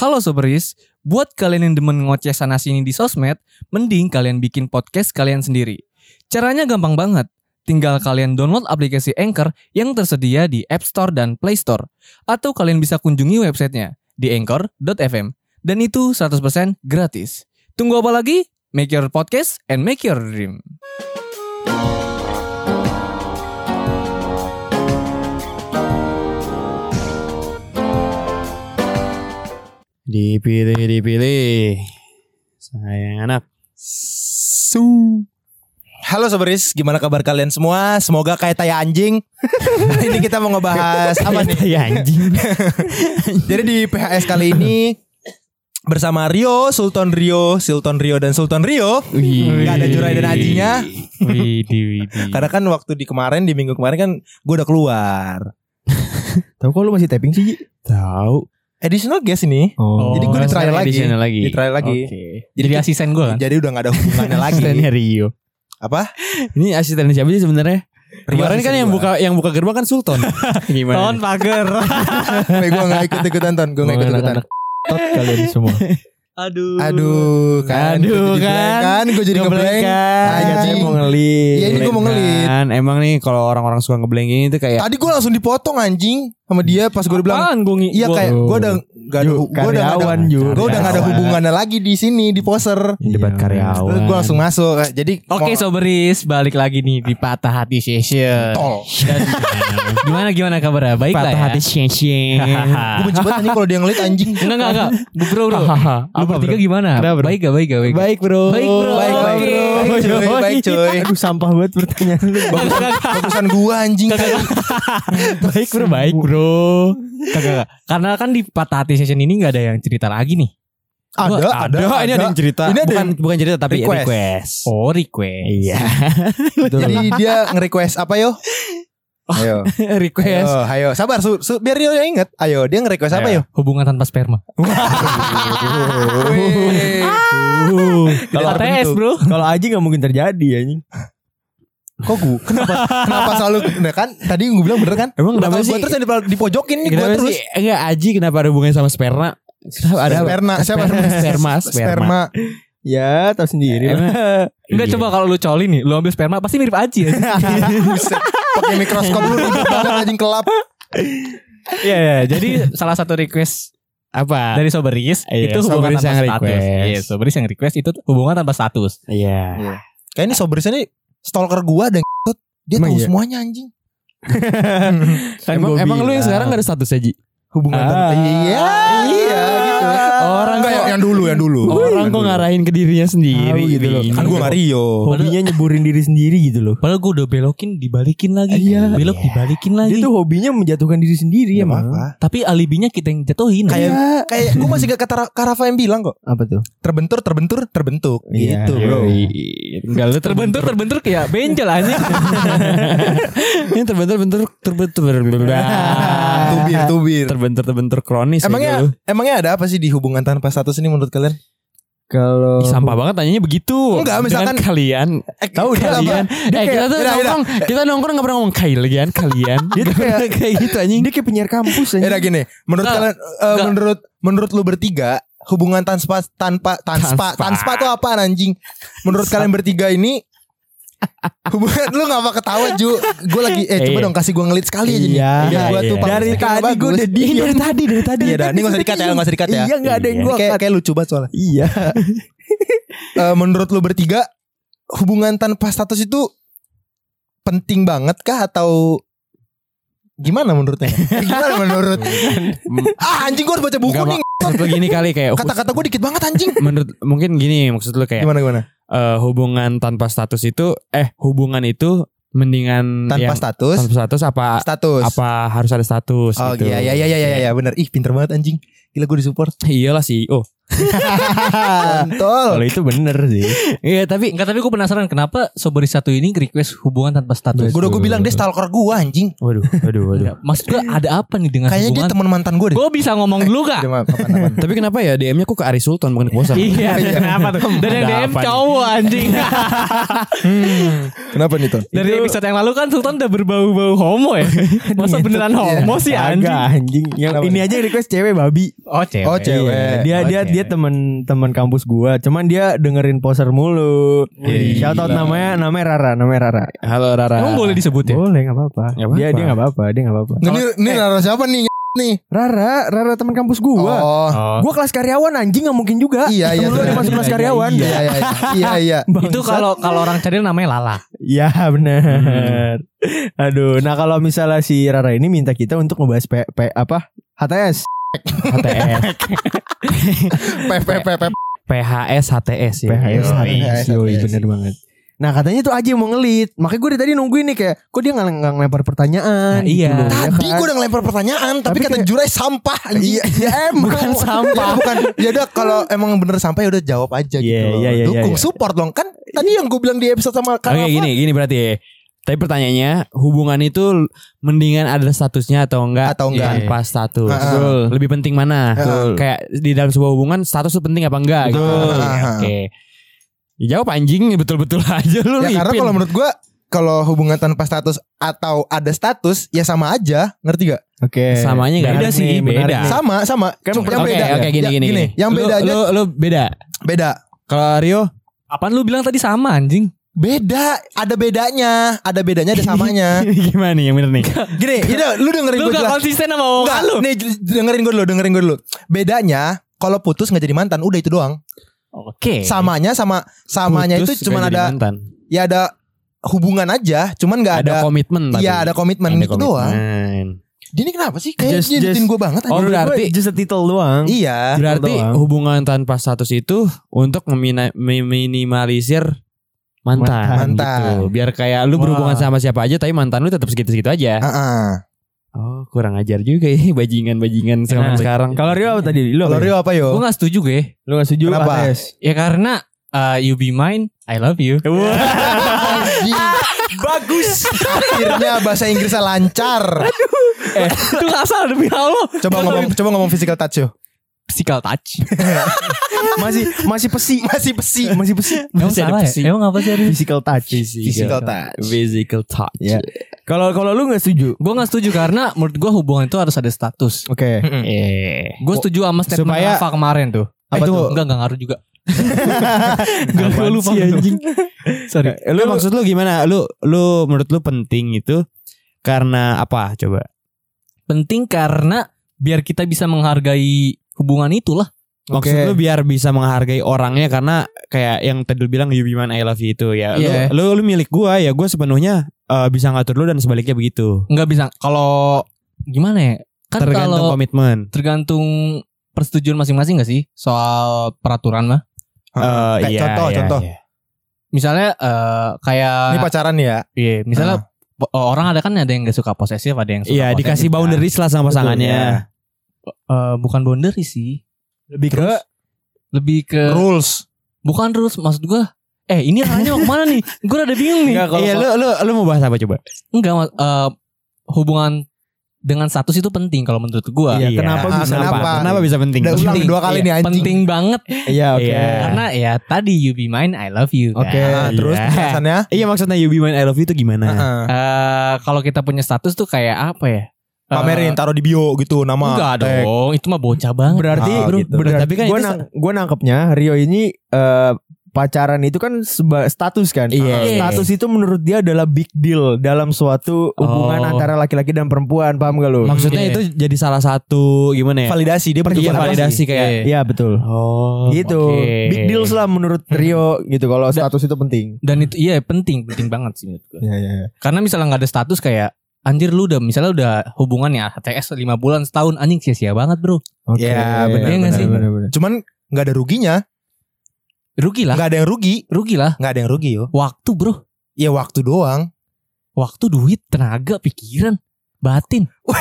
Halo Soberis, buat kalian yang demen ngoceh sana sini di sosmed, mending kalian bikin podcast kalian sendiri. Caranya gampang banget. Tinggal kalian download aplikasi Anchor yang tersedia di App Store dan Play Store. Atau kalian bisa kunjungi websitenya di anchor.fm. Dan itu 100% gratis. Tunggu apa lagi? Make your podcast and make your dream. Dipilih, dipilih. Sayang anak. Su. Halo Soberis, gimana kabar kalian semua? Semoga kayak tai anjing. ini kita mau ngebahas apa nih? Ya anjing. Jadi di PHS kali ini bersama Rio, Sultan Rio, Sultan Rio dan Sultan Rio. Gak ada Jurai dan Ajinya. Karena kan waktu di kemarin di minggu kemarin kan gue udah keluar. Tahu kok lu masih typing sih? Tahu. Additional guest ini. Oh. Jadi gue di trial lagi. Lagi. Di trial lagi. Oke. Jadi asisten gue kan? Jadi udah gak ada hubungannya lagi. Asistennya Rio. Apa? Ini asistennya siapa sih sebenarnya? Rio Kemarin kan asisten yang gua. buka yang buka gerbang kan Sultan. Gimana? Tahun pagar. gue gak ikut ikutan ton. Gue gak ikut ikutan. Tot kalian semua. Aduh. Aduh kan. Aduh, Gua jadi kan. kan. Gue jadi ngeblank. kan. Anjing. mau ngelit. Iya, ini gua mau ngelit. Kan, emang nih kalau orang-orang suka ngeblank ini tuh kayak Tadi gue langsung dipotong anjing sama dia pas gue bilang Apaan gue Iya gua- kayak gue udah gak ada gue udah gak ada gue udah gak ada hubungannya lagi di sini di poser. Debat karyawan. Gue langsung masuk. Jadi Oke mau- Soberis, balik lagi nih di Patah Hati Session. tol. Dan gimana gimana kabarnya? Baik lah patah ya. hati syen Gue benci banget anjing kalau dia ngelit anjing. Enggak enggak enggak. Bro bro. Lu Apa, bertiga gimana? Baik gak baik gak baik? Baik bro. Baik, bro. Baik baik Oke. baik cuy, baik cuy. Aduh sampah banget pertanyaan lu. Bagus, bagusan gue anjing. baik bro. Baik bro. Kagak. Karena kan di Patah Hati Session ini nggak ada yang cerita lagi nih. Ada, ada, Ini ada yang cerita. Ini ada bukan yang bukan cerita tapi request. request. Oh request. Iya. Jadi dia nge-request apa yo? Ayo, request. ayo, ayo, sabar, su, su, biar Rio yang inget. Ayo, dia nge-request apa yo? Hubungan tanpa sperma. Kalau ATS bro. Kalau Aji nggak mungkin terjadi anjing. Kok gue? Kenapa? kenapa selalu? Nah kan, tadi gue bilang bener kan? Emang kenapa Kenapa sih? gue terus dipojokin nih gue terus? sih? Enggak Aji kenapa ada hubungannya sama sperma? Kenapa ada Sperma, siapa? Sperma, sperma, sperma. Sperma. Ya tahu sendiri Enggak Iya. coba kalau lu coli nih, lu ambil sperma pasti mirip Aji ya. Pakai mikroskop lu banget anjing kelap. Iya ya. Jadi salah satu request apa? dari Soberis Iya, itu hubungan Soberis tanpa yang status. request. Iya, Soberis yang request itu hubungan tanpa status. Iya. Kayak ini sobrisnya nih stalker gua dan dia Emang tahu iya? semuanya anjing. Kan emang emang lu yang sekarang gak ada status Aji? Hubungan Ah. tanpa Iya, iya. Orang Enggak kok- yang, dulu, yang dulu. Orang kok ngarahin ke dirinya sendiri gitu loh. Kan gua gak Rio. Hobinya nyeburin diri sendiri gitu loh. Padahal gue udah belokin dibalikin lagi. Iya. Belok dibalikin lagi. Dia tuh hobinya menjatuhkan diri sendiri Ya emang. apa? Tapi alibinya kita yang jatuhin. Kayak Iya. kayak gua masih gak kata Ra- Karafa yang bilang kok. Apa tuh? Terbentur, terbentur, terbentuk. Iya. Gitu, Bro. Enggak lu terbentur terbentur kayak benjol aja. Ini terbentur-bentur terbentur Tubir, tubir. terbentur terbentur kronis ya Emangnya emangnya ada apa sih di hubungan tanpa status ini menurut kalian? Kalau Ih, sampah banget tanyanya begitu. Enggak, misalkan- Dengan kalian Eh, tahu dia kalian. apa? Eh kita tuh Yaudah, yaudah. nongkrong, kita nongkrong enggak pernah ngomong kalian, kalian. Dia tuh kayak kayak gitu anjing. dia kayak penyiar kampus Ya anjing. udah gini, menurut Enggak. kalian eh, menurut menurut lu bertiga hubungan tanpa tanpa tanpa Tanpa. tanpa itu apa anjing? Menurut kalian bertiga ini hubungan lu ngapa ketawa Ju? Gue lagi eh coba Iya. dong kasih gue ngelit sekali aja nih. Iya, Biar gua iya. tuh public Dari tadi gue udah diem. dari tadi, dari tadi. Iya ini gak usah dikat ya, gak usah dikat ya. Iya nggak ada yang Iya. gue Kayak kayak lucu banget soalnya. Iya. Eh, menurut lu bertiga hubungan tanpa status itu penting banget kah atau gimana menurutnya? gimana menurut? ah anjing gue harus baca buku nih. Maksud lu gini kali kayak Kata-kata gue dikit banget anjing. menurut mungkin gini maksud lu kayak Gimana gimana? eh, hubungan tanpa status itu eh hubungan itu mendingan Tanpa yang- status. tanpa status apa status. apa harus ada status Oh gitu. iya iya iya iya iya iya benar. Ih pinter banget anjing. Gila gue disupport. Iyalah sih. Oh, Kontol. Kalau itu bener sih. Iya tapi Enggak tapi gue penasaran kenapa Sobri satu ini request hubungan tanpa status. Gue udah gue bilang dia stalker gue anjing. Waduh waduh waduh Enggak, Maksud gue ada apa nih dengan Kayaknya dia hubungan? teman mantan gue deh. Gue bisa ngomong dulu? Dia kapan-kapan. Tapi kenapa ya DM-nya kok ke Ari Sultan bukan ke Bosan Iya, kenapa tuh? Dan yang DM cowok anjing. Kenapa nih Ton? Dari episode yang lalu kan Sultan udah berbau-bau homo ya. Masa beneran homo sih anjing? Agak anjing. Yang ini aja request cewek babi. Oh cewek. Oh cewek. Iya, dia Oh, dia cewek. dia teman teman kampus gua. Cuman dia dengerin poser mulu. Wih, Shout out namanya namanya Rara, namanya Rara. Halo Rara Emang boleh disebut ya? Boleh nggak apa-apa. Dia dia nggak apa-apa, dia nggak apa-apa. Ini ini Rara siapa nih? Nih. Rara, Rara teman kampus gua. Oh. Gua kelas karyawan anjing nggak mungkin juga. Iya iya. Temen lu ada masuk kelas karyawan. Iya iya iya. Iya iya. Itu kalau kalau orang cadel namanya Lala. Iya benar. Aduh, nah kalau misalnya si Rara ini minta kita untuk ngebahas P, P apa? HTS. HTS P P P P. PHS HTS ya PHS HTS. Yoi, bener banget. Nah katanya tuh aja yang mau ngelit Makanya gue dari tadi nungguin nih kayak Kok dia gak, nggak ngelempar pertanyaan Nah, iya. gitu loh, ya Tadi kan? gue udah ngelempar pertanyaan, tapi, Tapi kata kayak- Jurai sampah. anjing. Iya, ya emang bukan sampah. Ya, bukan. Ya udah kalau emang bener sampah ya udah jawab aja gitu Iya, loh. iya, iya, Dukung iya. support dong kan. Tadi yang gue bilang di episode sama Kak Oke Rafa. gini gini berarti ya. Tapi pertanyaannya hubungan itu mendingan ada statusnya atau enggak? Atau enggak. Tanpa status. Ah, ah. Betul. Lebih penting mana? Betul. Kayak di dalam sebuah hubungan status itu penting apa enggak gitu. Betul. Oke. Ah. Oke. Ya, jawab anjing betul-betul aja lu Ya karena kalau menurut gue kalau hubungan tanpa status atau ada status ya sama aja, ngerti gak? Oke Samanya nggak Menarik ada sih, beda. Sama sama. Kan Cuma Oke, yang beda. oke gini Ya, gini gini. Yang Lu- bedanya lu, lu beda. beda. Kalau Rio Apaan lu bilang tadi sama anjing? Beda, ada bedanya, ada bedanya, ada samanya. gimana nih yang bener nih? Gini, ini lu dengerin Lu gue gak jelas. konsisten sama omongan lu. nih dengerin gue dulu, dengerin gue dulu. Bedanya kalau putus nggak jadi mantan, udah itu doang. Oke. Samanya sama samanya Putus itu cuma ada mantan. ya ada hubungan aja, cuman nggak ada, ada, komitmen. Iya, ada komitmen Ada itu doang. Dia ini kenapa sih? Kayak Just- just- gue banget Oh, berarti- Just a title doang Iya. Berarti doang. hubungan tanpa status itu untuk memina- meminimalisir mantan, Mantan. gitu. Biar kayak lu Wah. berhubungan sama siapa aja tapi mantan lu tetap segitu-segitu aja. Heeh. Oh, kurang ajar juga ya bajingan-bajingan zaman Nah, sekarang. Kalau Rio apa tadi? Lu Kalau apa? Rio apa yo? Gue gak setuju gue. Lu gak setuju Kenapa? Ya karena uh, you be mine, I love you. Bagus Akhirnya bahasa Inggrisnya lancar. Itu kasar demi Allah. Coba ngomong coba ngomong physical touch yo. Physical touch. Masih masih pesi Masih besi. Masih pesi Emang Masih salah ya? pesi. Emang apa sih? Physical touch Physical touch. Physical touch. Ya. Kalau kalau lu gak setuju Gue gak setuju karena menurut gue hubungan itu harus ada status. Oke Eh. Gue setuju sama statement Supaya- Rafa kemarin tuh. Apa Eh, tuh? Enggak, enggak ngaruh juga. Gue lupa sih, anjing? Sorry. Eh, lu maksud lu gimana? Lu lu menurut lu penting itu karena apa? Coba. Penting karena biar kita bisa menghargai hubungan itulah. Maksud Oke. lu biar bisa menghargai orangnya karena kayak yang tadi lu bilang you be mine I love you itu ya. Lu- Iya. Lu, lu milik gua ya gua sepenuhnya eh, bisa ngatur lu dan sebaliknya begitu. Enggak bisa. Kalau gimana ya? Kan Tergantung kalau komitmen. tergantung persetujuan masing-masing gak sih soal peraturan mah? Eh, Kayak iya, contoh, iya, contoh. iya. Misalnya eh, kayak Ini pacaran ya. iya, misalnya po- orang ada kan ada yang gak suka posesif, ada yang suka Iya, dikasih posesif, kan. boundaries lah sama pasangannya. Eh, bukan boundary sih. Lebih ke Lebih ke Rules. bukan rules maksud gua. Eh, ini arahnya mau ke mana nih? Gue rada bingung nih. Enggak, Iya, lu lu lu mau bahas apa coba? Enggak, Mas. Eh, hubungan dengan status itu penting kalau menurut gua. Iya, kenapa Ah, bisa kenapa? Kenapa? Kenapa bisa penting? Udah ulang dua kali Iya, nih anjing. Penting banget Iya oke Iya. karena ya tadi you be mine, I love you. kan. Oke. Nah, terus Iya. penjelasannya. Iya maksudnya you be mine I love you itu gimana? Heeh. Eh, kalau kita punya status tuh kayak apa ya? Eh, Pamerin taruh di bio gitu nama. Enggak tag. dong, itu mah bocah banget. Berarti Ah, bro, gitu. berarti Tapi kan gua itu nang, gua nangkepnya Rio ini eh, pacaran itu kan seba, status kan. Iya. Status itu menurut dia adalah big deal dalam suatu hubungan Oh. antara laki-laki dan perempuan, paham gak lu? Maksudnya Iya. itu jadi salah satu gimana ya? Validasi dia perlu Iya, validasi kayak Iya. Iya betul. Oh, gitu. oke. Big deal lah menurut Rio gitu kalau status itu penting. Dan itu iya penting, penting banget sih menurut gua. Iya iya. Karena misalnya nggak ada status kayak anjir lu udah misalnya udah hubungan ya HTS 5 bulan setahun anjing sia-sia banget, Bro. Oke. Iya, benar, Iya nggak sih? benar, benar. Cuman nggak ada ruginya. Rugi lah. Nggak ada yang rugi. Rugi lah. Nggak ada yang rugi yo. Waktu, Bro. Ya waktu doang. Waktu, duit, tenaga, pikiran. Batin. Curcol,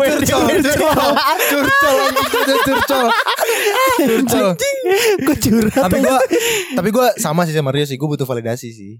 curcol, curcol, curcol, curcol, curcol, curcol. Kok curhat? Tapi gue, tapi gue sama sih sama Rio sih. Gue butuh validasi sih.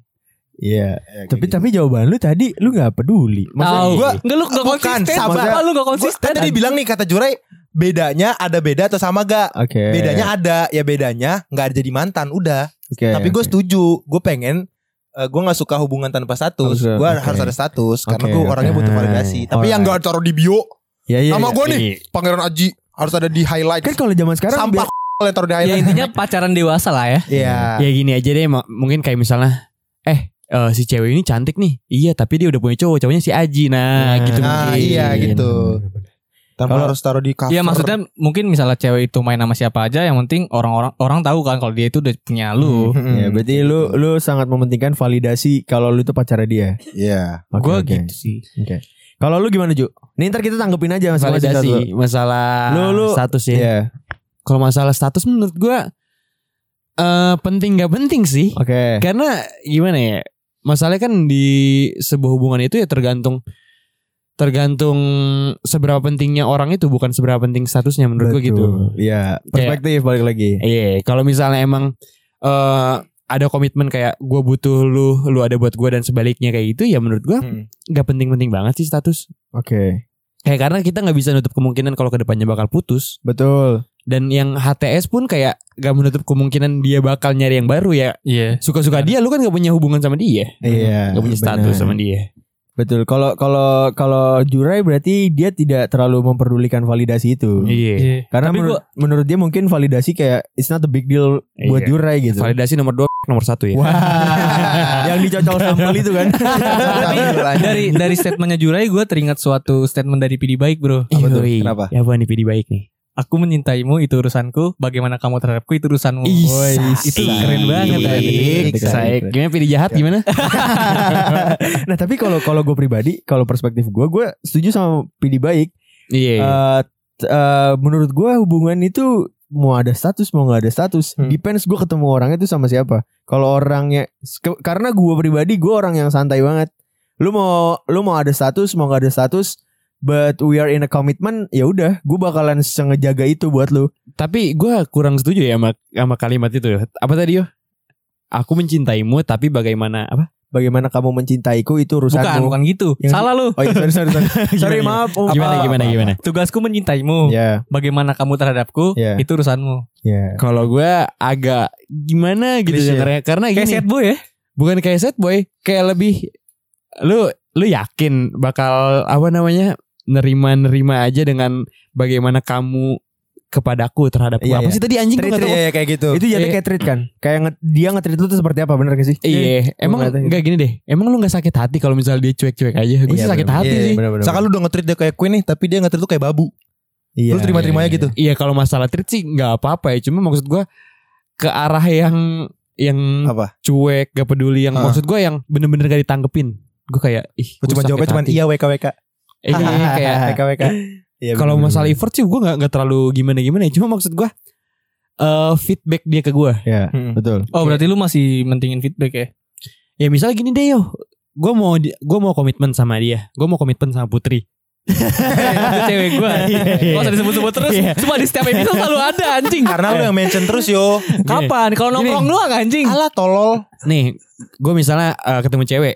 Iya. Ya, kayak Tapi gitu. tapi jawaban lu tadi lu nggak peduli. Tahu. gua- Enggak lu enggak Bukan, konsisten. sabar. Apa lu enggak Gua- konsisten? kan tadi bilang nih kata Jurai bedanya ada beda atau sama gak? Oke. Bedanya ada, ya bedanya nggak ada jadi mantan, udah. Oke. Tapi gue oke. setuju, gue pengen eh, gue nggak suka hubungan tanpa status. Gue oke. harus ada status karena Oke, gue oke. orangnya butuh validasi. Tapi yang nggak taruh di bio, Ya, iya, nama iya. gue nih Pangeran Aji harus ada di highlight. Kan kalau zaman sekarang Sampah yang taruh di Ya highlight. intinya pacaran dewasa lah ya. Iya. Ya gini aja deh mungkin kayak misalnya eh eh, si cewek ini cantik nih. Iya, tapi dia udah punya cowok, cowoknya si Aji. Nah, gitu Nah, mungkin. iya gitu. Tanpa Kalau- harus taruh di cover. Iya maksudnya mungkin misalnya cewek itu main sama siapa aja yang penting orang-orang orang tahu kan kalau dia itu udah punya lu. Hmm, Ya, berarti lu lu sangat mementingkan validasi kalau lu itu pacarnya dia. Iya. Oke, Gue oke. gitu sih. Oke. Kalau lu gimana Ju? Nih ntar kita tanggepin aja masing-masing satu. validasi masalah Lu- lu- status ya. Iya. Kalau masalah status menurut gua eh penting gak penting sih. Oke. Karena gimana ya? Masalahnya kan di sebuah hubungan itu ya tergantung tergantung seberapa pentingnya orang itu bukan seberapa penting statusnya menurut gua gitu. Iya, perspektif balik lagi. Iya, kalau misalnya emang eh ada komitmen kayak gue butuh lu, lu ada buat gue dan sebaliknya kayak gitu ya menurut gua Hmm. nggak penting-penting banget sih status. Oke. Kayak karena kita nggak bisa nutup kemungkinan kalau ke depannya bakal putus Betul. Dan yang HTS pun kayak gak menutup kemungkinan dia bakal nyari yang baru ya. Iya. Suka-suka dia, lu kan gak punya hubungan sama dia, Iya. gak punya status sama dia. Betul. Kalau kalau kalau Jurai berarti dia tidak terlalu memperdulikan validasi itu. Iya. Karena Tapi menurut, menurut dia mungkin validasi kayak it's not a big deal buat Iya. Jurai gitu. Validasi nomor dua, nomor satu ya. Wah, yang dicocol sambal itu kan. Tapi dari dari statementnya Jurai gue teringat suatu statement dari PD Baik bro. Apa tuh? Yoi. Kenapa? Ya bukan di baik nih. Aku mencintaimu itu urusanku. Bagaimana kamu terhadapku itu urusanmu. Woi, itu keren banget. Baik. tadi. Saik. Gimana pilih jahat gimana? nah tapi kalau kalau gue pribadi, kalau perspektif gue, gue setuju sama PD baik. Iya. Eh, t- eh, menurut gue hubungan itu mau ada status mau nggak ada status Hmm. depends gue ketemu orangnya itu sama siapa kalau orangnya ke- karena gue pribadi gue orang yang santai banget lu mau lu mau ada status mau nggak ada status but we are in a commitment ya udah gue bakalan sengejaga itu buat lu Tapi gue kurang setuju ya sama, sama kalimat itu. Apa tadi yo? Aku mencintaimu tapi bagaimana apa? bagaimana kamu mencintaiku itu Bukan, urusanmu bukan gitu. Yang- Salah lu. oh iya sorry sorry sorry, sorry Gimana, maaf oh, Gimana apa- gimana apa- gimana? Tugasku mencintaimu. ya Bagaimana kamu terhadapku Ya. itu urusanmu. ya Kalau gue agak gimana gitu Klise. dengernya karena Kayak gini. sad boy ya. bukan kayak set boy, kayak lebih lu lu yakin bakal apa namanya nerima-nerima aja dengan bagaimana kamu kepadaku terhadapku. Iya, apa iya. sih tadi anjing Treat, gua nggak tahu. iya, kayak gitu. itu jatuh Eh. kayak treat kan kayak nge- dia nge-treat lu tuh seperti apa bener gak sih Iya, emang nggak tahu. enggak gini deh. Emang lu nggak sakit hati kalau misalnya dia cuek-cuek aja? Gue Iya, sih sakit bener. hati Iya, sih. Misalkan lu udah nge-treat dia kayak queen nih, tapi dia nge-treat lu kayak babu. Iya, lu terima-terima iya, aja gitu. Iya, kalau masalah treat sih nggak apa-apa ya. Cuma maksud gua ke arah yang yang Apa? cuek, gak peduli yang Ah. maksud gua yang bener-bener gak ditanggepin. Gue kayak ih, cuma jawabnya cuma iya WKWK. Eh, iya, kayak WKWK. Iya, kalau masalah effort sih gue nggak nggak terlalu gimana gimana ya cuma maksud gue eh feedback dia ke gue ya Hmm. betul Oh berarti lu masih mentingin feedback ya? ya misalnya gini deh yo gue mau gue mau komitmen sama dia gue mau komitmen sama Putri itu cewek gue. Gak usah disebut-sebut terus. Iya. Cuma di setiap episode selalu ada anjing. Karena lu yang mention terus yo. Kapan? Kalau nongkrong doang anjing. Alah tolol. nih gue misalnya eh, ketemu cewek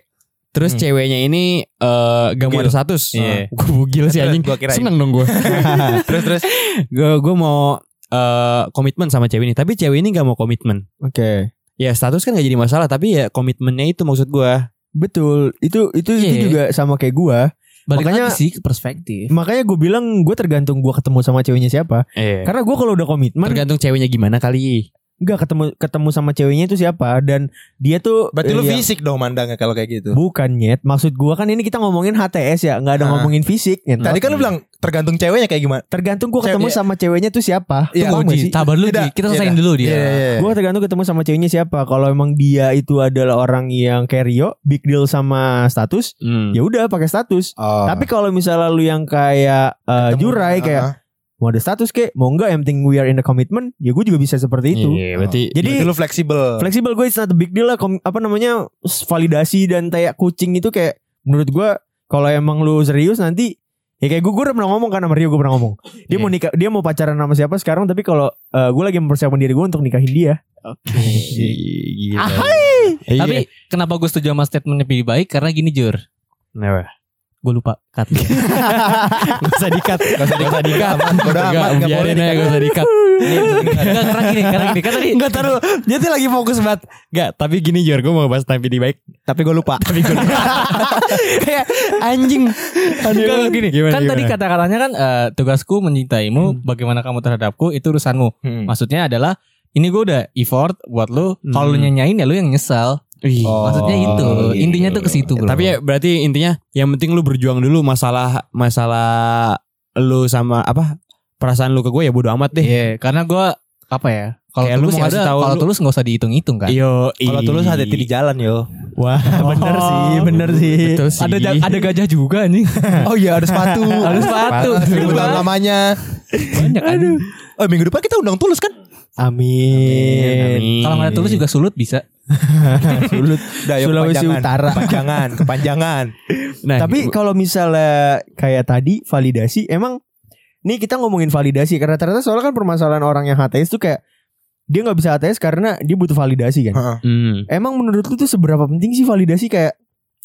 terus Hmm. ceweknya ini eh gak mau ada status Iya. gue bugil sih anjing Gua kirain. seneng dong gue terus terus. gue gue mau eh komitmen sama cewek ini tapi cewek ini gak mau komitmen oke ya status kan gak jadi masalah tapi ya komitmennya itu maksud gue Betul, itu itu itu Iya. juga sama kayak gua. Balik Makanya- lagi sih ke perspektif. Makanya gue bilang gue tergantung gua ketemu sama ceweknya siapa. eh, Karena gua kalau udah komitmen, tergantung ceweknya gimana kali nggak ketemu ketemu sama ceweknya itu siapa dan dia tuh Berarti lu eh, ya, fisik dong mandangnya kalau kayak gitu. Bukan nyet, maksud gua kan ini kita ngomongin HTS ya, nggak ada Ah. ngomongin fisik. nyet. Tadi kan lu bilang tergantung ceweknya kayak gimana? tergantung gua ketemu Cewek- sama ceweknya tuh siapa. Iya, Paham Tunggu Ji, dulu Beda, Ji. Kita beda. selesain dulu dia. Iya, iya. Gue tergantung ketemu sama ceweknya siapa. Kalau emang dia itu adalah orang yang carry big deal sama status, Hmm. ya udah pakai status. Oh. Tapi kalau misalnya lu yang kayak uh, Ketemu- Jurai kayak Ah, mau ada status kek, mau enggak yang penting we are in the commitment, ya gue juga bisa seperti itu. Iya, berarti Jadi berarti lu fleksibel. fleksibel gue it's not a big deal lah. Kom- apa namanya validasi dan kayak kucing itu kayak menurut gue kalau emang lu serius nanti ya kayak gue gue udah pernah ngomong kan sama Rio gue pernah ngomong dia Iya. mau nikah dia mau pacaran sama siapa sekarang tapi kalau eh, gue lagi mempersiapkan diri gue untuk nikahin dia Gila. Iya. Tapi kenapa gue setuju sama statement lebih baik karena gini Jur. Kenapa? Gue lupa cut. Gak usah dikat Gak usah dikat Bodo amat, nggak boleh aja gak usah dikat Enggak karena gini, karena gini kan tadi Enggak taruh Dia tuh lagi fokus banget Enggak Tapi gini Jor Gue mau bahas tapi di baik Tapi gue lupa. Tapi gue Kayak anjing Enggak gini. Gimana, kan tadi kata-katanya kan eh, tugasku mencintaimu, bagaimana kamu terhadapku itu urusanmu. Hmm. Maksudnya adalah ini gue udah effort buat lu. Kalau lu Hmm. nyanyain ya lu yang nyesel. Wih. Maksudnya itu. gitu. Intinya tuh ke situ, Bro. Tapi ya berarti intinya Yang penting lu berjuang dulu Masalah Masalah Lu sama Apa Perasaan lu ke gue ya bodo amat deh Iya, karena gue apa ya? Kalau Kayak lu tulus mau ya udah, kalau lu- tulus nggak usah dihitung-hitung kan. Yo Kalau tulus hati-hati di jalan yo. Wah bener sih bener sih Betul sih Ada ada gajah juga nih. Oh iya ada sepatu. Ada sepatu. Seribu tahun lamanya. Banyak Aduh. Oh minggu depan kita undang tulus kan? Amin Kalau nggak tulus juga sulut bisa. Sulut. Udah, Sulawesi kepanjangan. Utara. Kepanjangan. Kepanjangan. Nah Tapi kalau misalnya kayak tadi validasi emang nih kita ngomongin validasi karena ternyata soalnya kan permasalahan orang yang HTS tuh kayak dia nggak bisa HTS karena dia butuh validasi kan. Heeh. hmm. Emang menurut lu tuh seberapa penting sih validasi kayak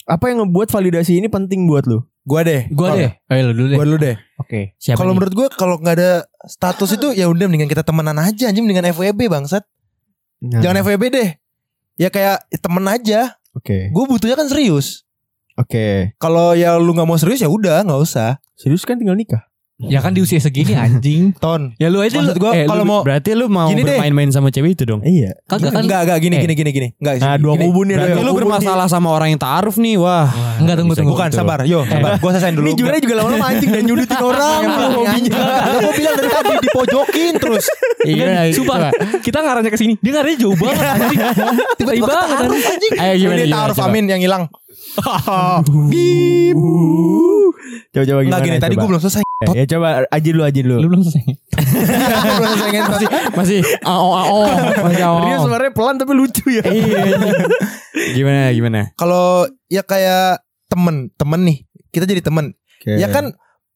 apa yang ngebuat validasi ini penting buat lu? Gua deh. Gua deh. Ayo lu dulu deh. Gua dulu deh. Oke. Siapa Kalau menurut gua kalau nggak ada status itu ya udah mendingan kita temenan aja anjing dengan FWB bangsat. Nah, Jangan FWB deh. Ya kayak temen aja. Oke. Gue butuhnya kan serius. Oke. Kalau ya lu nggak mau serius ya udah nggak usah. Serius kan tinggal nikah. Ya kan di usia segini anjing. Ton. Ya lu aja Maksud lu. gua eh, kalau mau Berarti lu mau bermain-main sama cewek itu dong Iya. kagak kan Enggak, enggak gini Eh. gini gini gini. Enggak. Nah, dua gini. kubu nih. Berarti lu bermasalah sama orang yang ta'aruf nih Wah Enggak tunggu tunggu. Bukan, sabar. Yo, sabar. Gua selesaiin nih. dulu. Ini jurnya juga lama-lama anjing dan nyudutin orang. hobinya. Gue bilang dari tadi dipojokin terus. Iya Sumpah, kita ngarahnya ke sini. Dia ngarahnya jauh banget anjing. Tiba-tiba banget, anjing. Ayo gimana, Ini coba. Amin yang hilang. Bip. Coba-coba gimana? Enggak gini, tadi coba. gue belum selesai. Ya coba aja dulu aja dulu. Lu belum selesai. Belum selesai ngentut. Masih ao ao Masih ao Rio sebenarnya pelan tapi lucu ya. Iya Gimana gimana Kalau ya kayak temen, temen nih. Kita jadi temen. Ya kan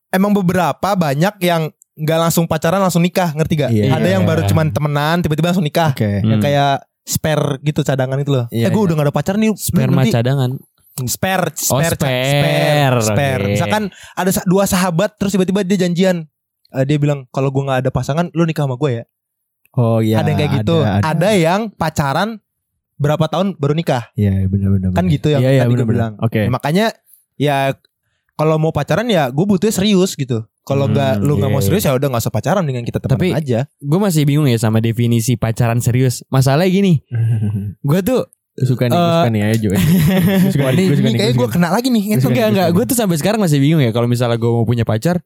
emang beberapa banyak yang nggak langsung pacaran langsung nikah, ngerti gak? Iya. Ada yang baru cuman temenan, tiba-tiba langsung nikah. Yang Hmm. kayak spare gitu cadangan itu loh. Iya, eh gue iya. udah gak ada pacar nih. Sperma nanti- cadangan Spare, Oh, spare, spare. spare. Oke. Misalkan ada dua sahabat terus tiba-tiba dia janjian. Eh, dia bilang kalau gue nggak ada pasangan, lu nikah sama gue ya. Oh iya. ada yang kayak gitu. Ada, Ada. yang pacaran berapa tahun baru nikah. Iya benar-benar. Kan gitu yang Iya iya tadi gue benar-benar. bilang. Oke. Ya, makanya ya kalau mau pacaran ya gue butuhnya serius gitu. Kalau Hmm, nggak lu nggak iya, mau serius ya udah nggak usah pacaran dengan kita teman Tapi- aja. Gue masih bingung ya sama definisi pacaran serius Masalahnya gini Gue tuh suka nih, Eh, suka nih ayo Jo. Gue suka Wah, nih, suka ini nih. kayaknya gue kena lagi nih. Suka Enggak nih, enggak gua Gue tuh sampai sekarang masih bingung ya Kalau misalnya gue mau punya pacar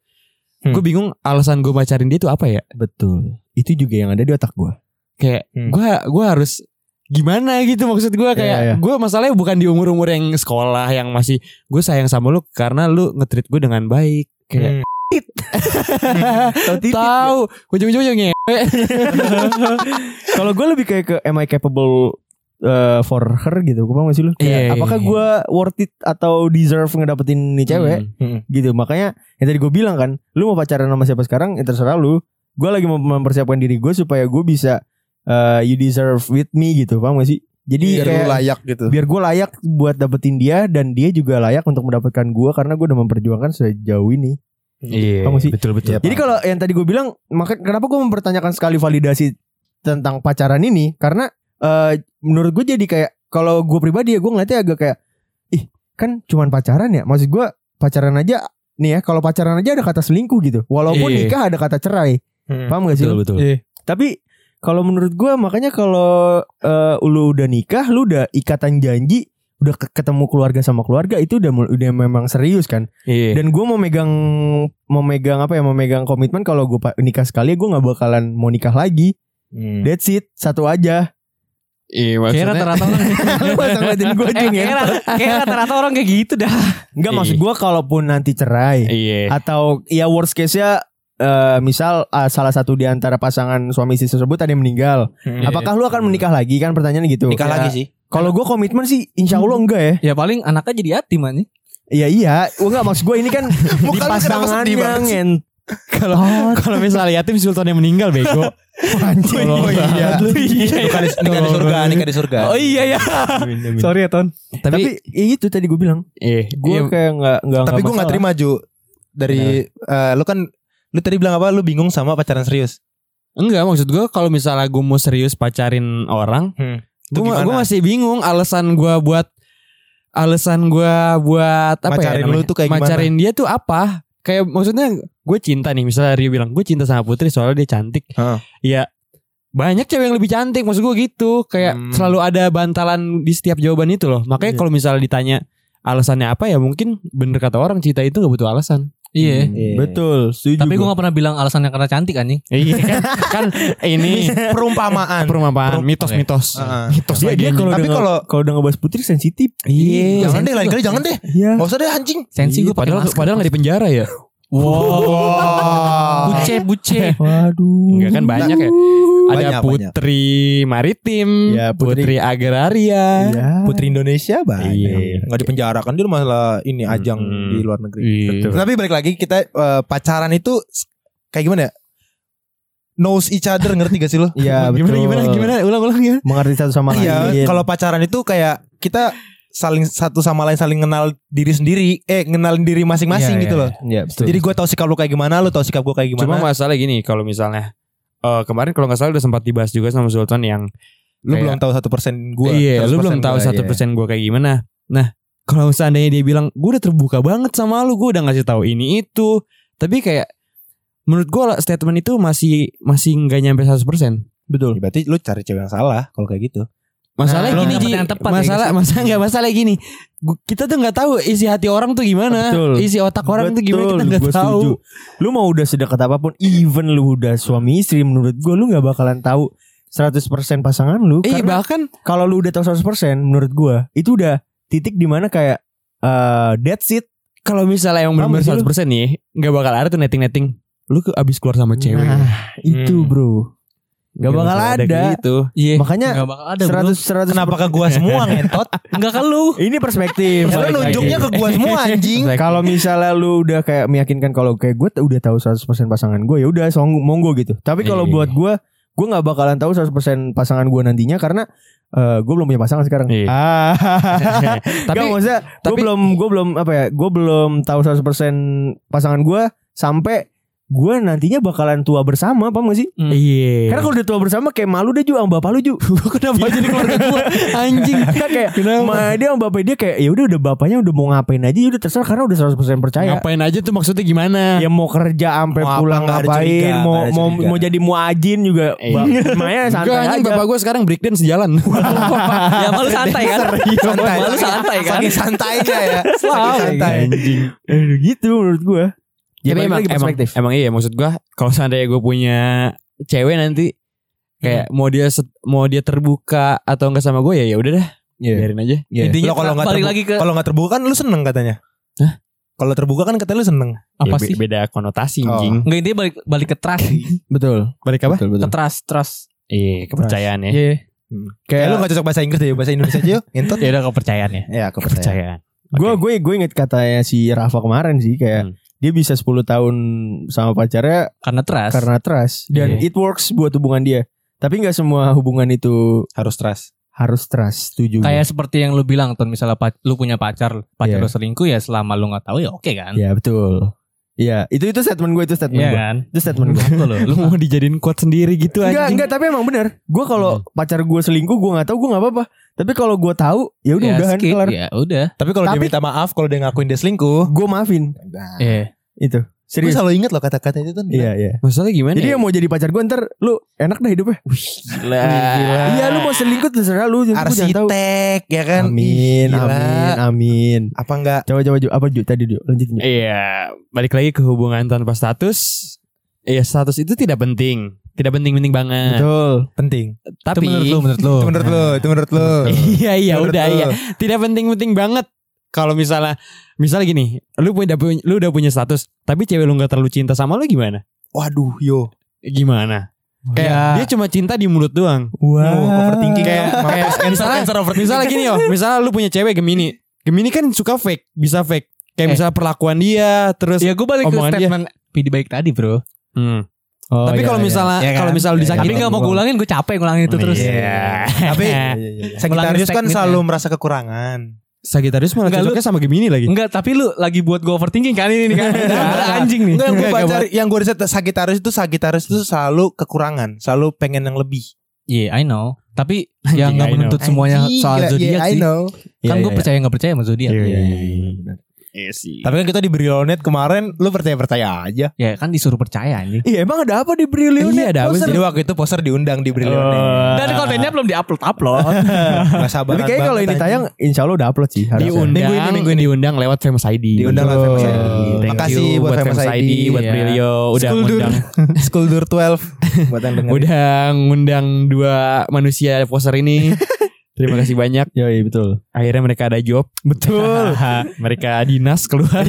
Hmm. Gue bingung alasan gue pacarin dia tuh apa ya Betul. Itu juga yang ada di otak gue. Kayak Hmm. gue gue harus gimana gitu maksud gue kayak Iya, iya. gue masalahnya bukan di umur umur yang sekolah yang masih gue sayang sama lu karena lu ngetrit gue dengan baik kayak Hmm. tahu ujung ujungnya ngewe Kalau gue lebih kayak ke am I capable uh, for her gitu. Gue paham gak sih lu? Kayak, Iya, apakah iya. gue worth it atau deserve ngedapetin nih cewek? Hmm. gitu makanya yang tadi gue bilang kan lu mau pacaran sama siapa sekarang ya terserah lu gue lagi mau mempersiapkan diri gue supaya gue bisa uh, you deserve with me gitu paham gak sih jadi Biar lu kayak layak gitu. biar gue layak buat dapetin dia dan dia juga layak untuk mendapatkan gue karena gue udah memperjuangkan sejauh ini Iya, gak sih? betul betul. Jadi kalau yang tadi gue bilang maka kenapa gue mempertanyakan sekali validasi tentang pacaran ini karena eh, menurut gue jadi kayak kalau gue pribadi ya gue ngeliatnya agak kayak ih kan cuman pacaran ya maksud gue pacaran aja nih ya kalau pacaran aja ada kata selingkuh gitu walaupun Iya. nikah ada kata cerai Hmm. paham gak sih betul betul. tapi kalau menurut gue makanya kalau eh, lu udah nikah lu udah ikatan janji udah ke- ketemu keluarga sama keluarga itu udah udah memang serius kan Iya. dan gue mau megang mau megang apa ya mau megang komitmen kalau gue nikah sekali gue nggak bakalan mau nikah lagi Hmm. that's it satu aja Iya Kayak maksudnya rata-rata orang Lu masa ngeliatin gue Eh, kayak kayak rata-rata orang kayak gitu dah. Enggak maksud gue kalaupun nanti cerai Iya. atau ya worst case nya misal ah, salah satu di antara pasangan suami istri tersebut ada yang meninggal Hmm. apakah lu akan menikah lagi kan pertanyaan gitu Nikah Kayak- lagi sih. kalau gue komitmen sih insya Allah enggak ya Ya paling anaknya jadi yatim anjing. Iya iya, Gua nggak maksud gue ini kan di sih? ngen. Kalau kalau misalnya yatim sultan yang meninggal bego. Anjing. Oh iya. Lu iya. Nikah di, nikah di surga, nikah di surga. Oh iya ya. Sorry ya Ton. Tapi Tapi, ya itu tadi gue bilang, eh gue iya, kayak nggak nggak Tapi gue masalah. gak terima Ju Dari eh, Lu kan Lu tadi bilang apa Lu bingung sama pacaran serius enggak maksud gue kalau misalnya gue mau serius pacarin orang, Hmm. Gue gimana? gue masih bingung alasan gue buat alasan gue buat apa Macarin ya lu namanya? tuh kayak gimana? Macarin dia tuh apa? Kayak maksudnya gue cinta nih misalnya Rio bilang gue cinta sama Putri soalnya dia cantik. Heeh. Ya banyak cewek yang lebih cantik maksud gue gitu kayak Hmm. selalu ada bantalan di setiap jawaban itu loh makanya Iya. kalau misalnya ditanya alasannya apa ya mungkin bener kata orang cinta itu nggak butuh alasan Iya. Betul, setuju. Tapi gue gua. gak pernah bilang alasannya karena cantik anjing. iya kan kan ini Perumpamaan perumpamaan Perum- mitos-mitos Heeh. mitos dia, dia kalau Tapi kalau kalau udah ngebahas putri sensitif. iya Jangan deh lain kali jangan deh Iya. Gak usah deh anjing Sensi gue pakai padahal masker. padahal nggak di penjara ya Wow buce buce. Waduh. Enggak kan banyak ya ada Banyak, putri maritim Ya, putri, putri- agraria Iya. Putri Indonesia banyak Iya. Gak dipenjara kan Dia masalah ini ajang Hmm. di luar negeri Iya. Tapi balik lagi kita eh, pacaran itu Kayak gimana ya Knows each other ngerti gak sih lo? Iya, gimana betul. gimana gimana ulang-ulang ya Mengerti satu sama lain. Iya, kalau pacaran itu kayak kita saling satu sama lain saling kenal diri sendiri, eh kenalin diri masing-masing Iya, gitu iya, loh. Iya, betul. Jadi gue tahu sikap lu kayak gimana, lu tahu sikap gue kayak gimana. Cuma masalah gini kalau misalnya eh kemarin kalau nggak salah udah sempat dibahas juga sama Sultan yang lu kayak- belum tahu satu persen gue. iya, lu belum tahu satu persen gue kayak gimana. Nah, kalau seandainya dia bilang gue udah terbuka banget sama lu, gue udah ngasih tahu ini itu, tapi kayak menurut gue statement itu masih masih nggak nyampe 100% betul. Berarti lu cari cewek yang salah kalau kayak gitu. Masalah Nah, gini Ji, ya, masalah masalah nggak masalah gini. Kita tuh nggak tahu isi hati orang tuh gimana, Betul. isi otak orang tuh gimana kita nggak tahu. setuju. Lu mau udah sedekat apa pun, even lu udah suami istri, menurut gue lu nggak bakalan tahu 100% pasangan lu. Eh bahkan kalau lu udah tahu 100% menurut gue itu udah titik di mana kayak eh that's it. kalau misalnya yang benar-benar gak sih lu? 100% nih, nggak bakal ada tuh netting-netting. Lu abis keluar sama cewek. Nah, itu Hmm. bro. Gak bakal ada. gitu. Iya. Makanya Gak bakal ada bro. 100 100 Kenapa ke gua semua ngentot? Enggak ke lu. Ini perspektif. Ya, lu lagi. nunjuknya ke gua semua anjing. Kalau misalnya lu udah kayak meyakinkan kalau kayak gue udah tahu 100% pasangan gue ya udah song monggo gitu. Tapi kalau Iya. buat gue gue nggak bakalan tahu 100% pasangan gue nantinya karena eh gue belum punya pasangan sekarang. Iya. Ah. Tapi Gak maksudnya gue tapi- belum gue belum apa ya gue belum tahu 100% pasangan gue sampai gue nantinya bakalan tua bersama apa gak sih? iya. Karena kalau udah tua bersama kayak malu deh Ju sama bapak lu Ju. kenapa jadi keluarga gua anjing? Enggak kayak ma dia sama bapak dia kayak ya udah udah bapaknya udah mau ngapain aja ya udah terserah karena udah 100% percaya. Ngapain aja tuh maksudnya gimana? Ya mau kerja sampai Mau apa, pulang ada ngapain, curiga, mau mau mau jadi muajin juga. Iya. Maya santai Enggak anjing aja. bapak gue sekarang breakdance jalan. ya malu santai kan? Santai. Malu santai kan? Saking santainya ya. Santai. anjing. Eh, gitu menurut gua. Ya, Tapi emang, lagi emang, perspektif. emang iya maksud gue kalau seandainya gue punya cewek nanti kayak mau dia set- mau dia terbuka atau enggak sama gue ya ya udah dah Iya. biarin aja. Iya. Lo Intinya kalau nggak balik terbu- lagi ke kalau nggak terbuka kan lu seneng katanya. Hah? Kalau terbuka kan katanya lu seneng. apa Ya, sih? Beda konotasi Oh. anjing. Enggak intinya balik balik ke trust sih. Betul. Balik apa? Betul betul. Ke trust, trust. Iya kepercayaan ya. Iya. Kayak lu gak cocok bahasa Inggris deh, bahasa Indonesia aja yuk. Ya udah kepercayaan ya. Ya, kepercayaan. Gue gue gue inget katanya si Rafa kemarin sih kayak Hmm. Dia bisa 10 tahun sama pacarnya Karena trust. karena trust dan Iya. it works buat hubungan dia. Tapi nggak semua hubungan itu Harus trust. harus trust. Setuju. Kayak seperti yang lu bilang tuh misalnya lu punya pacar, pacar Iya. lu selingkuh ya selama lu nggak tahu ya oke kan? Ya betul. Iya, itu itu statement gue itu statement Iya gue. kan? Itu statement gue. Loh. Lu mau dijadiin quote sendiri gitu Enggak, anjing. enggak, tapi emang bener. Gue kalau pacar gue selingkuh, gue nggak tahu, gue nggak apa-apa. Tapi kalau gue tahu, ya udah Ya, udahan skip. kelar. Ya udah. Tapi kalau dia minta maaf, kalau dia ngakuin dia selingkuh, Gue maafin. nah, Iya. Itu gue serius. selalu inget loh kata-kata itu tuh. Iya, iya. Maksudnya gimana? Jadi ya? yang mau jadi pacar gue ntar lu enak dah hidupnya. Gila. Iya, lu mau selingkuh terserah lu. Gue. Arsitek ya kan. Amin, gila. amin, amin. Apa enggak? Coba coba Ju. apa Ju tadi Ju? Lanjutin Ju. Iya, balik lagi ke hubungan tanpa status. Iya, status itu tidak penting. Tidak penting-penting banget. Betul. Penting. Tapi Itu menurut lu, menurut lu. Itu menurut lu, itu menurut lu. Iya, iya udah iya. Tidak penting-penting banget. Kalau misalnya misalnya gini, lu punya lu udah punya status, tapi cewek lu nggak terlalu cinta sama lu gimana? Waduh, yo. Gimana? Kayak Ya. dia cuma cinta di mulut doang. Wah. Oh, overthinking Kayak ya. kayak misalnya, misalnya gini yo, misalnya lu punya cewek Gemini. Gemini kan suka fake, bisa fake. Kayak Eh. misalnya perlakuan dia, terus Ya gue balik ke statement Pidi baik tadi bro. Hmm. Oh, Tapi iya, kalau iya. misalnya Iya kan? kalau misalnya Iya, disakiti Tapi gak mau gue ulangin gue capek ngulangin itu terus. Iya. Tapi Iya, iya, iya. Sagittarius kan selalu merasa kekurangan. Sagittarius malah Enggak, lu- cocoknya sama Gemini lagi. Enggak tapi lu lagi buat gue overthinking kan ini nih kan. Anjing nih. Enggak yang gue Enggak, baca yang gue riset Sagittarius itu Sagittarius itu selalu kekurangan, selalu pengen yang lebih. Iya I know. Tapi ya Anjing, gak I know. menuntut semuanya soal zodiak yeah, I sih. know. Kan Iya, gue iya, percaya gak percaya sama zodiak. Iya, Iya, iya, iya, sih. Tapi kan kita di Brilionet kemarin lu percaya-percaya aja. Ya kan disuruh percaya anjing. Iya emang ada apa di Brilliant? Iya, ada apa sih? Jadi waktu itu poster diundang di Brilionet. Oh. Dan kontennya belum diupload-upload. Gak sabar. Tapi kayaknya kalau ini tayang insya Allah udah upload sih. harusnya. diundang, Minggu ini, minggu ini. diundang lewat Famous ID. Diundang lewat Famous ID. Thank Makasih you buat Famous ID. buat Iya. Brilio udah School ngundang School Dur 12 buat yang denger. udah ngundang dua manusia poster ini. Terima kasih banyak. Iya iya betul. Akhirnya mereka ada job. Betul. mereka dinas keluar.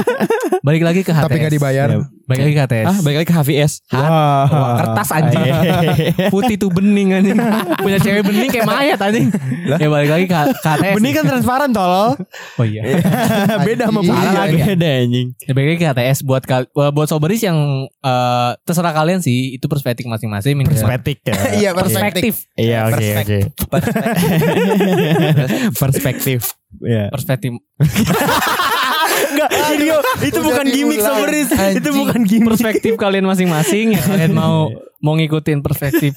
Balik lagi ke HTS. Tapi gak dibayar. Balik lagi ke HTS. ah, balik lagi ke HVS. Wah, kertas anjing. Putih tuh bening anjing. Punya cewek bening kayak mayat anjing. Ya balik lagi ke, ke HTS. Benih kan transparan tolol. Oh iya. Beda sama Iya, putih. iya. Beda anjing. Ya, balik lagi ke HTS buat kal buat soberis yang eh, terserah kalian sih itu perspektif masing-masing. Perspektif ya. Iya, Perspektif. Iya oke oke. Perspektif. Iya. Perspektif. Enggak, Dio, itu Udah bukan gimmick. Soberis. Itu bukan gimmick. Perspektif kalian masing-masing. Ya, kalian mau mau ngikutin perspektif.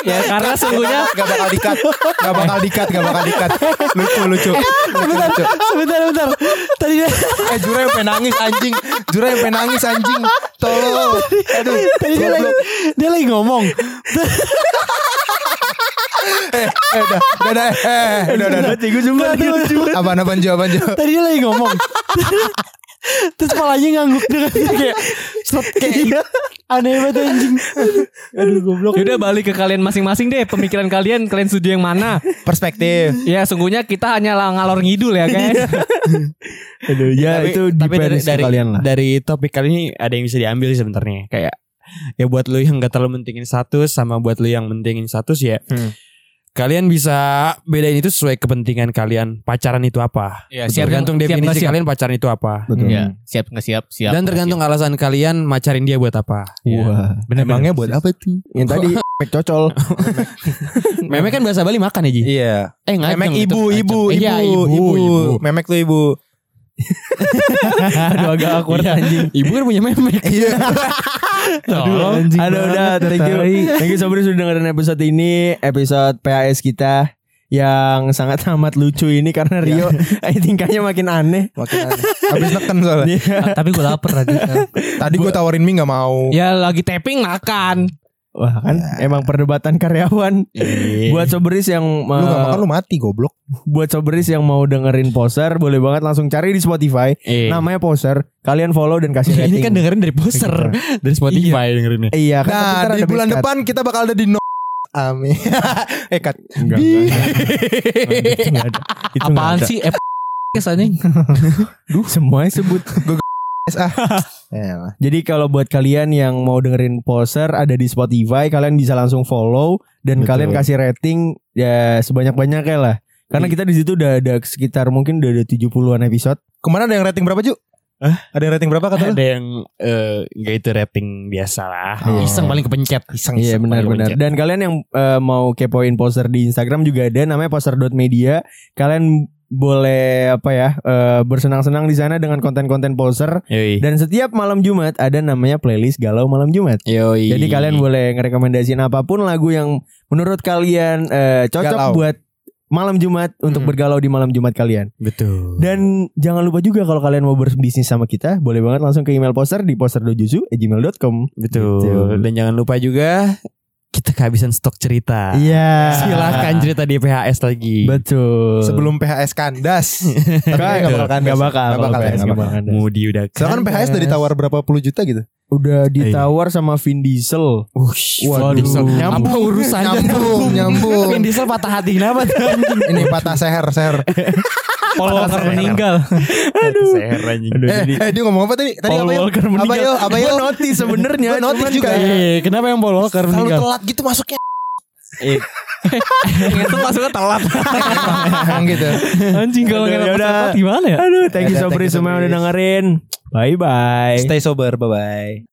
ya karena sungguhnya Gak bakal dikat Gak bakal dikat Gak bakal dikat Lucu lucu Lucu lucu Sebentar sebentar. Tadi dia Eh Jura yang pengen nangis anjing Jura yang pengen nangis anjing Tolong Aduh tadi dia lagi dia lagi ngomong. Eh eh, udah Udah udah Eh udah udah udah. Cuma Apaan apaan Jo apaan Jo Tadi dia lagi ngomong. Terus palanya ngangguk dengan kayak slot kayak aneh banget anjing. Aduh goblok. Yaudah balik ke kalian masing-masing deh. Pemikiran kalian Kalian setuju yang mana? Perspektif. Ya sungguhnya kita hanya ngalor ngidul ya guys. Aduh, ya Tapi- itu tapi dari, dari, kalian lah. dari topik kali ini ada yang bisa diambil sih sebenarnya. Kayak ya buat lu yang gak terlalu mentingin status sama buat lu yang mentingin status ya Hmm. Kalian bisa bedain itu sesuai kepentingan kalian. Pacaran itu apa? Ya, Betul. tergantung siap definisi siap. kalian pacaran itu apa. Betul. Ya siap nggak siap? Siap dan tergantung alasan kalian macarin dia buat apa. Wah. Bener, Emangnya buat apa tuh Yang tadi mek cocol. Memek kan bahasa Bali makan ya Ji? Iya. Eh ngajeng Memek ibu ngajeng. ibu Iya, ibu ibu. ibu. Memek tuh ibu Aduh agak awkward Iya. anjing. Ibu kan punya memek. Iya. Tolong. Aduh udah thank you. Thank you Soberis sudah dengerin episode ini, episode PAS kita yang sangat amat lucu ini karena Rio eh, tingkahnya makin aneh. Makin aneh. Habis neken soalnya. Ah, Tapi gue lapar tadi Tadi gue tawarin mie gak mau. Ya lagi tapping makan Wah kan emang perdebatan karyawan. Iya. Buat Soberis yang Lu gak uh, makan lu mati goblok buat Soberis yang mau dengerin poser boleh banget langsung cari di Spotify. Eh. Namanya poser. Kalian follow dan kasih rating. ini kan dengerin dari poster dari Spotify dengerinnya Iya kan tapi Nah di bulan depan kita bakal ada di no Amin Eh kat Enggak, enggak, enggak. Itu enggak ada. Itu enggak Apaan ada. sih Eh anjing Semuanya sebut. Ah. Jadi kalau buat kalian yang mau dengerin poser ada di Spotify, kalian bisa langsung follow dan Betul. kalian kasih rating ya sebanyak-banyaknya lah. Karena kita di situ udah ada sekitar mungkin udah ada 70-an episode. Ke mana ada yang rating berapa Ju? Ada yang rating berapa kata lu? ada yang eh, nggak itu rating biasa lah Iya. iseng paling kepencet Iseng Iya benar-benar. Dan kalian yang eh, mau kepoin poster di Instagram juga ada namanya poster.media. Kalian boleh apa ya eh, bersenang-senang di sana dengan konten-konten poster. Yoi. Dan setiap malam Jumat ada namanya playlist galau malam Jumat. Yoi. Jadi kalian boleh ngerekomendasiin apa pun lagu yang menurut kalian eh, cocok Galau. buat malam Jumat untuk Mhm. bergalau di malam Jumat kalian. betul Dan jangan lupa juga kalau kalian mau berbisnis sama kita, boleh banget langsung ke email poster di poster.juzu@gmail.com. betul Gitu. dan jangan lupa juga kita kehabisan stok cerita Iya. silahkan cerita di PHS lagi Betul. Sebelum PHS kandas. Tapi Enggak nggak bakal kandas. Nggak bakal. Nggak bakal, nggak bakal. Mudi udah Soalnya kan PHS udah ditawar berapa puluh juta gitu. Udah ditawar sama Vin Diesel. Ush, Waduh. Vin Diesel. Nyambung. Apa urusannya? Nyambung, nyambung. Vin Diesel patah hati kenapa? Ini patah seher, seher. Paul Walker meninggal Aduh. Seher anjing. Eh, eh, dia ngomong apa tadi? Tadi Paul apa yo? Walker Apa meninggal. yo? Apa yo? Gua notice sebenarnya. Gua notice cuman juga. Eh, kenapa yang Paul Walker Selalu meninggal? telat gitu masuknya. Eh, Ngeset masuknya telat. Emang gitu. Anjing kalau ngeset yaudah. telat gimana ya? Aduh, thank you Sobri semua yang udah dengerin. Bye bye. Stay sober, bye bye.